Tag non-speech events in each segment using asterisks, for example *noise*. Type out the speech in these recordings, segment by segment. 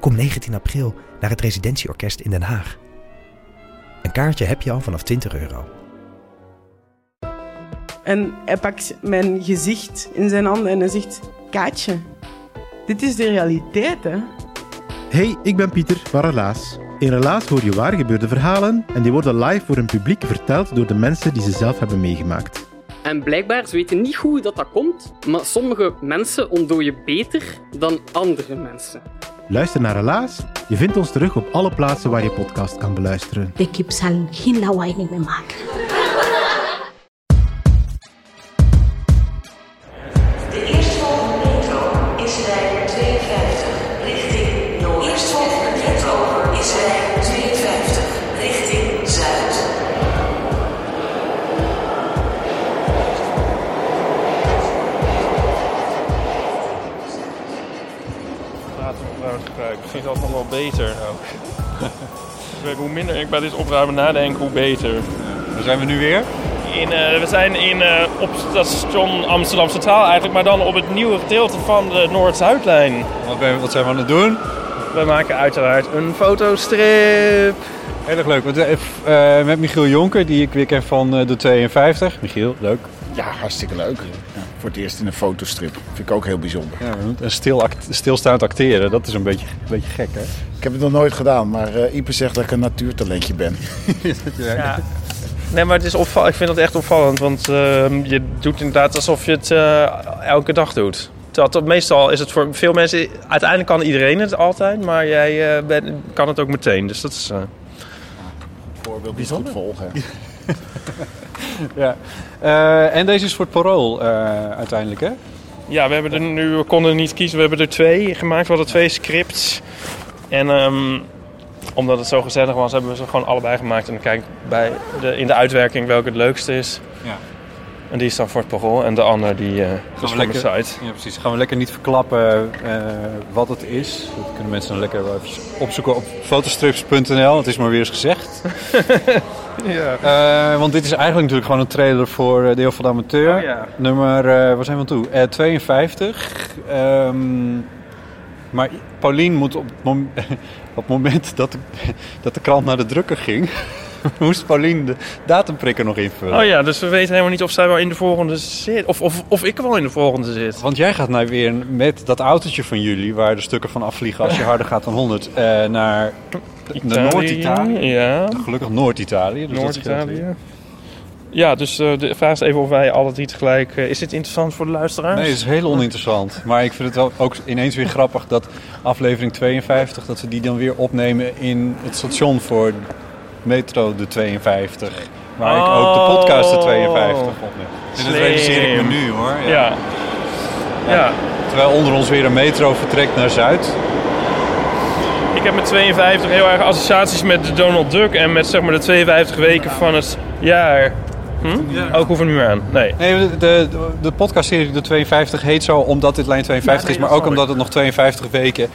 Kom 19 april naar het Residentieorkest in Den Haag. Een kaartje heb je al vanaf 20 euro. En hij pakt mijn gezicht in zijn handen en hij zegt: Kaatje, dit is de realiteit, hè? Hey, ik ben Pieter van Relaas. In Relaas hoor je waar gebeurde verhalen en die worden live voor een publiek verteld door de mensen die ze zelf hebben meegemaakt. En blijkbaar, ze weten niet hoe dat, dat komt, maar sommige mensen ontdooien beter dan andere mensen. Luister naar Relaas. Je vindt ons terug op alle plaatsen waar je podcast kan beluisteren. De kip zal geen lawaai niet meer maken. De is dat nog wel beter *laughs* ook. Dus hoe minder ik bij dit opruimen nadenk, hoe beter. Waar zijn we nu weer? In, eh, we zijn in, eh, op station Amsterdam Centraal eigenlijk, maar dan op het nieuwe gedeelte van de Noord-Zuidlijn. Wat, ben, wat zijn we aan het doen? We maken uiteraard een fotostrip. Heel erg leuk. Want, eh, eh, met Michiel Jonker, die ik weer ken van eh, de 52. Michiel, leuk. Ja, hartstikke leuk. Voor het eerst in een fotostrip. Vind ik ook heel bijzonder. Ja, en stil act- stilstaand acteren, dat is een beetje, een beetje gek, hè? Ik heb het nog nooit gedaan, maar eh Ipe zegt dat ik een natuurtalentje ben. *laughs* Ja. Nee, maar het is opval ik vind het echt opvallend, want ehm, je doet inderdaad alsof je het eh, elke dag doet. Terwijl het- meestal is het voor veel mensen, uiteindelijk kan iedereen het altijd, maar jij eh, bent- kan het ook meteen. Dus dat is... eh, Voorbeeld niet goed volgen. *laughs* *laughs* Ja. Eh, en deze is voor het parool eh, uiteindelijk, hè? Ja, we hebben er nu, we konden er niet kiezen, we hebben er twee gemaakt. We hadden twee scripts. En ehm, omdat het zo gezellig was, hebben we ze gewoon allebei gemaakt. En dan kijk bij de, in de uitwerking welke het leukste is. Ja. En die is dan voor het parool. En de ander die eh is voor lekker- site. Ja, precies. Gaan we lekker niet verklappen wat het is. Dat kunnen mensen dan lekker opzoeken op fotostrips.nl. Het is maar weer eens gezegd. *laughs* Ja. Eh, want dit is eigenlijk natuurlijk gewoon een trailer voor eh, Deel van de Amateur. Oh ja. Nummer, eh, waar zijn we aan toe? Eh, 52. Ehm, maar Paulien moet op het, mom- *laughs* op het moment dat de, *laughs* dat de krant naar de drukker ging... *laughs* moest Paulien de datumprikker nog invullen. Oh ja, dus we weten helemaal niet of zij wel in de volgende zit. Of, of, of ik wel in de volgende zit. Want jij gaat nou weer met dat autootje van jullie... waar de stukken van afvliegen als je harder gaat dan 100... eh, naar naar Noord-Italië. Ja, Gelukkig Noord-Italië. Dus Noord-Italië. Ja, dus eh, de vraag is even of wij alle drie tegelijk... eh, is dit interessant voor de luisteraars? Nee, het is heel oninteressant. Maar ik vind het wel ook ineens weer grappig dat aflevering 52... dat we die dan weer opnemen in het station voor Metro de 52. Waar ik ook de podcast de 52 opneem. En dat realiseer ik me nu hoor. Ja. Ja. ja. Terwijl onder ons weer een metro vertrekt naar Zuid. Ik heb met 52 heel erg associaties met de Donald Duck en met zeg maar de 52 weken van het jaar. Hm? Ook hoeven we meer aan. Nee. Nee, de, de, de podcastserie de 52 heet zo omdat dit lijn 52 Ja, is. Maar ook omdat het nog 52 weken...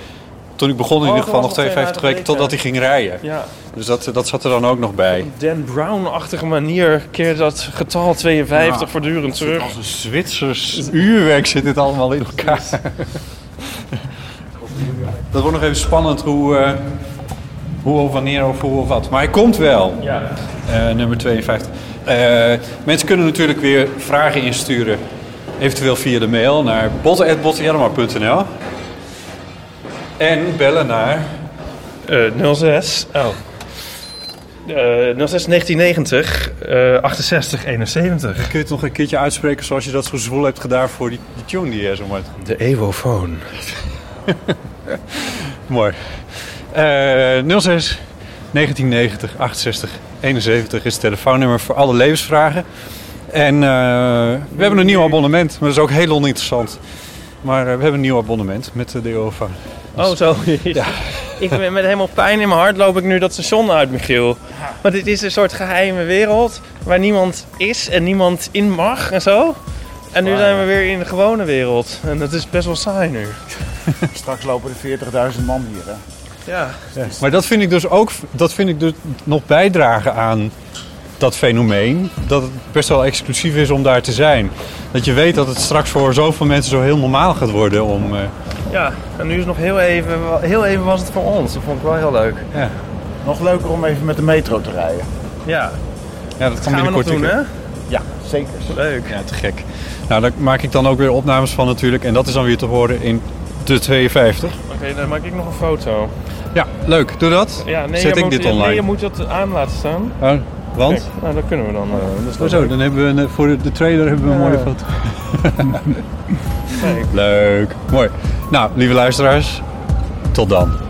Toen ik begon in ieder geval nog nog 52 weken 52 totdat hij ging rijden. Ja. Dus dat, dat zat er dan ook nog bij. Dan Brown-achtige manier keert dat getal 52 Ja. voortdurend terug. Als een Zwitsers uurwerk zit dit allemaal in elkaar. Dat wordt nog even spannend hoe, eh, hoe of wanneer of hoe of wat. Maar hij komt wel, Ja. eh, nummer 52. Eh, mensen kunnen natuurlijk weer vragen insturen. Eventueel via de mail naar botten.bottenjarma.nl En bellen naar... Eh 06. Oh. Eh 06 1990 eh 68 71. Kun je het nog een keertje uitspreken zoals je dat zo zwoel hebt gedaan voor die, die tune die je zo mooi De Evofoon. *laughs* Mooi. Eh 06 1990 68 71 is het telefoonnummer voor alle levensvragen. En eh, we hebben een nieuw abonnement, maar dat is ook heel oninteressant. Maar eh, we hebben een nieuw abonnement met de DO Oh, zo. *laughs* Ja. ik ben met helemaal pijn in mijn hart loop ik nu dat station uit, Michiel. Want dit is een soort geheime wereld waar niemand is en niemand in mag en zo. En nu zijn we weer in de gewone wereld. En dat is best wel saai nu. *laughs* Straks lopen er 40.000 man hier, hè? Ja. Maar dat vind ik dus ook dat vind ik dus nog bijdragen aan dat fenomeen. Dat het best wel exclusief is om daar te zijn. Dat je weet dat het straks voor zoveel mensen zo heel normaal gaat worden om... eh, Ja, en nu is nog heel even, heel even was het voor ons. Dat vond ik wel heel leuk. ja. Nog leuker om even met de metro te rijden. Ja, ja, dat kan binnenkort doen, hè? Ja, zeker. Leuk. Ja, te gek. Nou, daar maak ik dan ook weer opnames van natuurlijk. En dat is dan weer te horen in de 52. Oké, dan maak ik nog een foto. Ja, leuk. Doe dat. Ja, nee, Zet ik moet, dit online. Nee, je moet dat aan laten staan. Oh, want? Kijk, nou, dat kunnen we dan. eh, wel Hoezo? leuk. Dan hebben we een, voor de, trailer hebben we een Ja. mooie foto. *laughs* *laughs* Leuk. Mooi. Nou, lieve luisteraars. Tot dan.